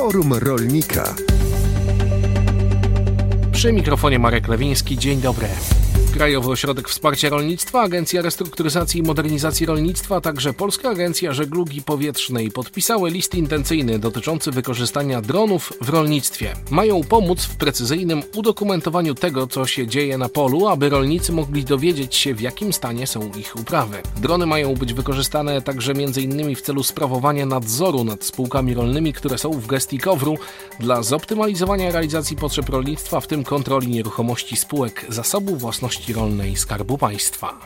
Forum Rolnika. Przy mikrofonie Marek Lewiński. Dzień dobry. Krajowy Ośrodek Wsparcia Rolnictwa, Agencja Restrukturyzacji i Modernizacji Rolnictwa, a także Polska Agencja Żeglugi Powietrznej podpisały list intencyjny dotyczący wykorzystania dronów w rolnictwie. Mają pomóc w precyzyjnym udokumentowaniu tego, co się dzieje na polu, aby rolnicy mogli dowiedzieć się, w jakim stanie są ich uprawy. Drony mają być wykorzystane także m.in. w celu sprawowania nadzoru nad spółkami rolnymi, które są w gestii KOWR-u dla zoptymalizowania realizacji potrzeb rolnictwa, w tym kontroli nieruchomości spółek zasobu własności Rolnej Skarbu Państwa.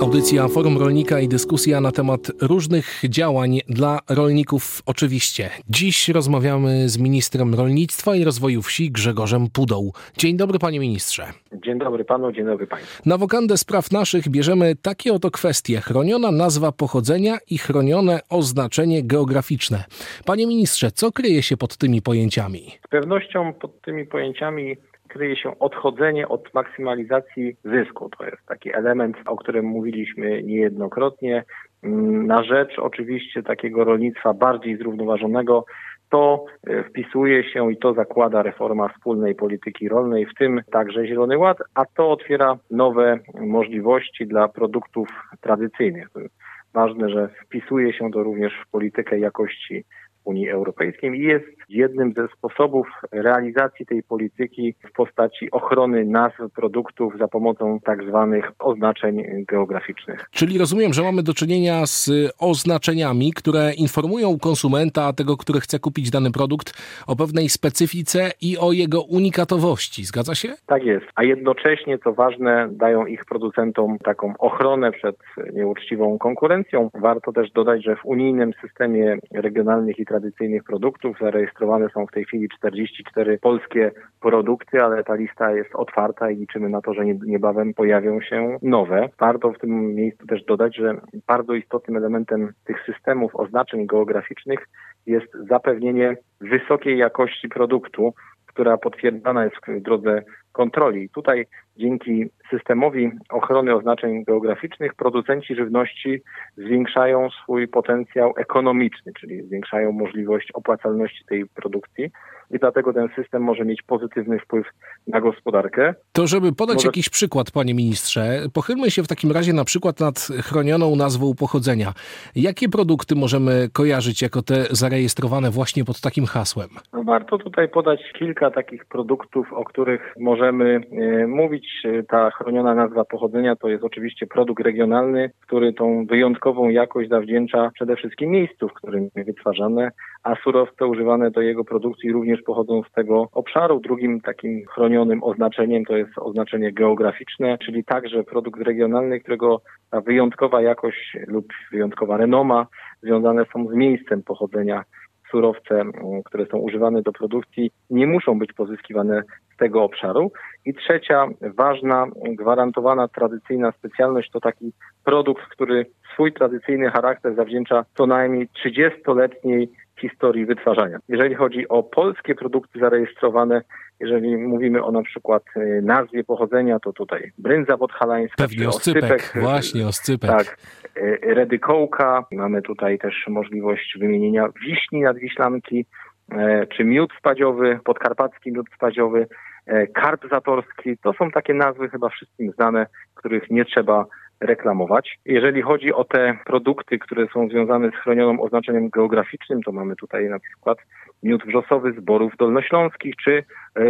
Audycja Forum Rolnika i dyskusja na temat różnych działań dla rolników oczywiście. Dziś rozmawiamy z ministrem rolnictwa i rozwoju wsi Grzegorzem Pudą. Dzień dobry panie ministrze. Dzień dobry panu, dzień dobry państwu. Na wokandę spraw naszych bierzemy takie oto kwestie. Chroniona nazwa pochodzenia i chronione oznaczenie geograficzne. Panie ministrze, co kryje się pod tymi pojęciami? Z pewnością pod tymi pojęciami kryje się odchodzenie od maksymalizacji zysku. To jest taki element, o którym mówiliśmy niejednokrotnie, na rzecz oczywiście takiego rolnictwa bardziej zrównoważonego. To e, wpisuje się i to zakłada reforma wspólnej polityki rolnej, w tym także Zielony Ład, a to otwiera nowe możliwości dla produktów tradycyjnych. Ważne, że wpisuje się to również w politykę jakości Unii Europejskiej i jest jednym ze sposobów realizacji tej polityki w postaci ochrony nazw produktów za pomocą tak zwanych oznaczeń geograficznych. Czyli rozumiem, że mamy do czynienia z oznaczeniami, które informują konsumenta, tego, który chce kupić dany produkt, o pewnej specyfice i o jego unikatowości. Zgadza się? Tak jest. A jednocześnie, co ważne, dają ich producentom taką ochronę przed nieuczciwą konkurencją. Warto też dodać, że w unijnym systemie regionalnych i tradycyjnych produktów zarejestrowane są w tej chwili 44 polskie produkty, ale ta lista jest otwarta i liczymy na to, że niebawem pojawią się nowe. Warto w tym miejscu też dodać, że bardzo istotnym elementem tych systemów oznaczeń geograficznych jest zapewnienie wysokiej jakości produktu, która potwierdzana jest w drodze kontroli. Tutaj dzięki systemowi ochrony oznaczeń geograficznych producenci żywności zwiększają swój potencjał ekonomiczny, czyli zwiększają możliwość opłacalności tej produkcji i dlatego ten system może mieć pozytywny wpływ na gospodarkę. To żeby podać może... jakiś przykład, panie ministrze, pochylmy się w takim razie na przykład nad chronioną nazwą pochodzenia. Jakie produkty możemy kojarzyć jako te zarejestrowane właśnie pod takim hasłem? No warto tutaj podać kilka takich produktów, o których możemy e, mówić. Ta chroniona nazwa pochodzenia to jest oczywiście produkt regionalny, który tą wyjątkową jakość zawdzięcza przede wszystkim miejscu, w którym jest wytwarzane, a surowce używane do jego produkcji również pochodzą z tego obszaru. Drugim takim chronionym oznaczeniem to jest oznaczenie geograficzne, czyli także produkt regionalny, którego ta wyjątkowa jakość lub wyjątkowa renoma związane są z miejscem pochodzenia surowce, które są używane do produkcji, nie muszą być pozyskiwane tego obszaru. I trzecia ważna, gwarantowana, tradycyjna specjalność to taki produkt, który swój tradycyjny charakter zawdzięcza co najmniej 30-letniej historii wytwarzania. Jeżeli chodzi o polskie produkty zarejestrowane, jeżeli mówimy o na przykład y, nazwie pochodzenia, to tutaj brędza podhalańska. Pewnie oscypek, oscypek, właśnie oscypek. Tak, y, redykołka. Mamy tutaj też możliwość wymienienia wiśni nadwiślanki, y, czy miód spadziowy, podkarpacki miód spadziowy, karp zatorski. To są takie nazwy chyba wszystkim znane, których nie trzeba reklamować. Jeżeli chodzi o te produkty, które są związane z chronionym oznaczeniem geograficznym, to mamy tutaj na przykład miód wrzosowy z borów dolnośląskich czy e,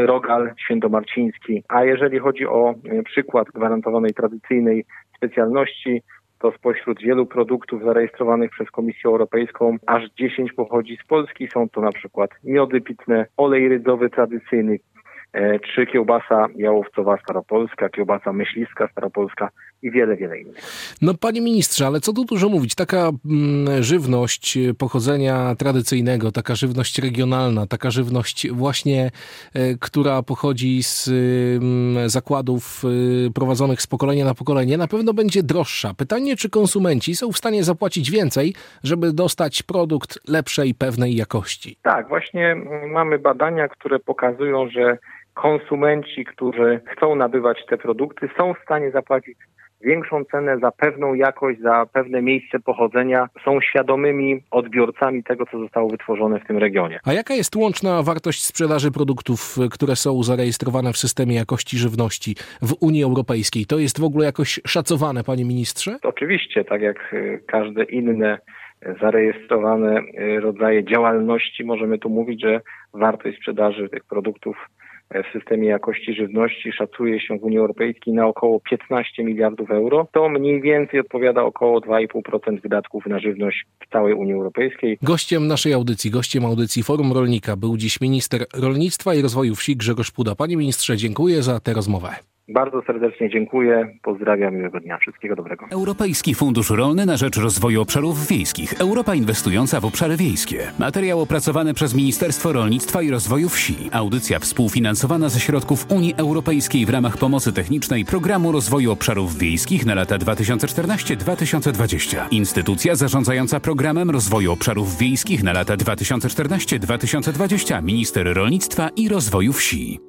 rogal świętomarciński. A jeżeli chodzi o e, przykład gwarantowanej tradycyjnej specjalności, to spośród wielu produktów zarejestrowanych przez Komisję Europejską aż 10 pochodzi z Polski. Są to na przykład miody pitne, olej rydzowy tradycyjny, E, czy kiełbasa jałowcowa staropolska, kiełbasa myśliwska staropolska i wiele, wiele innych. No panie ministrze, ale co tu dużo mówić, taka mm, żywność pochodzenia tradycyjnego, taka żywność regionalna, taka żywność właśnie, e, która pochodzi z mm, zakładów y, prowadzonych z pokolenia na pokolenie, na pewno będzie droższa. Pytanie, czy konsumenci są w stanie zapłacić więcej, żeby dostać produkt lepszej, pewnej jakości? Tak, właśnie mamy badania, które pokazują, że konsumenci, którzy chcą nabywać te produkty, są w stanie zapłacić większą cenę za pewną jakość, za pewne miejsce pochodzenia, są świadomymi odbiorcami tego, co zostało wytworzone w tym regionie. A jaka jest łączna wartość sprzedaży produktów, które są zarejestrowane w systemie jakości żywności w Unii Europejskiej? To jest w ogóle jakoś szacowane, panie ministrze? Oczywiście, tak jak y, każde inne zarejestrowane y, rodzaje działalności, możemy tu mówić, że wartość sprzedaży tych produktów w systemie jakości żywności szacuje się w Unii Europejskiej na około 15 miliardów euro. To mniej więcej odpowiada około 2,5% wydatków na żywność w całej Unii Europejskiej. Gościem naszej audycji, gościem audycji Forum Rolnika był dziś minister rolnictwa i rozwoju wsi Grzegorz Puda. Panie ministrze, dziękuję za tę rozmowę. Bardzo serdecznie dziękuję. Pozdrawiam, miłego dnia. Wszystkiego dobrego. Europejski Fundusz Rolny na rzecz rozwoju obszarów wiejskich. Europa inwestująca w obszary wiejskie. Materiał opracowany przez Ministerstwo Rolnictwa i Rozwoju Wsi. Audycja współfinansowana ze środków Unii Europejskiej w ramach pomocy technicznej Programu Rozwoju Obszarów Wiejskich na lata 2014-2020. Instytucja zarządzająca Programem Rozwoju Obszarów Wiejskich na lata 2014-2020. Minister Rolnictwa i Rozwoju Wsi.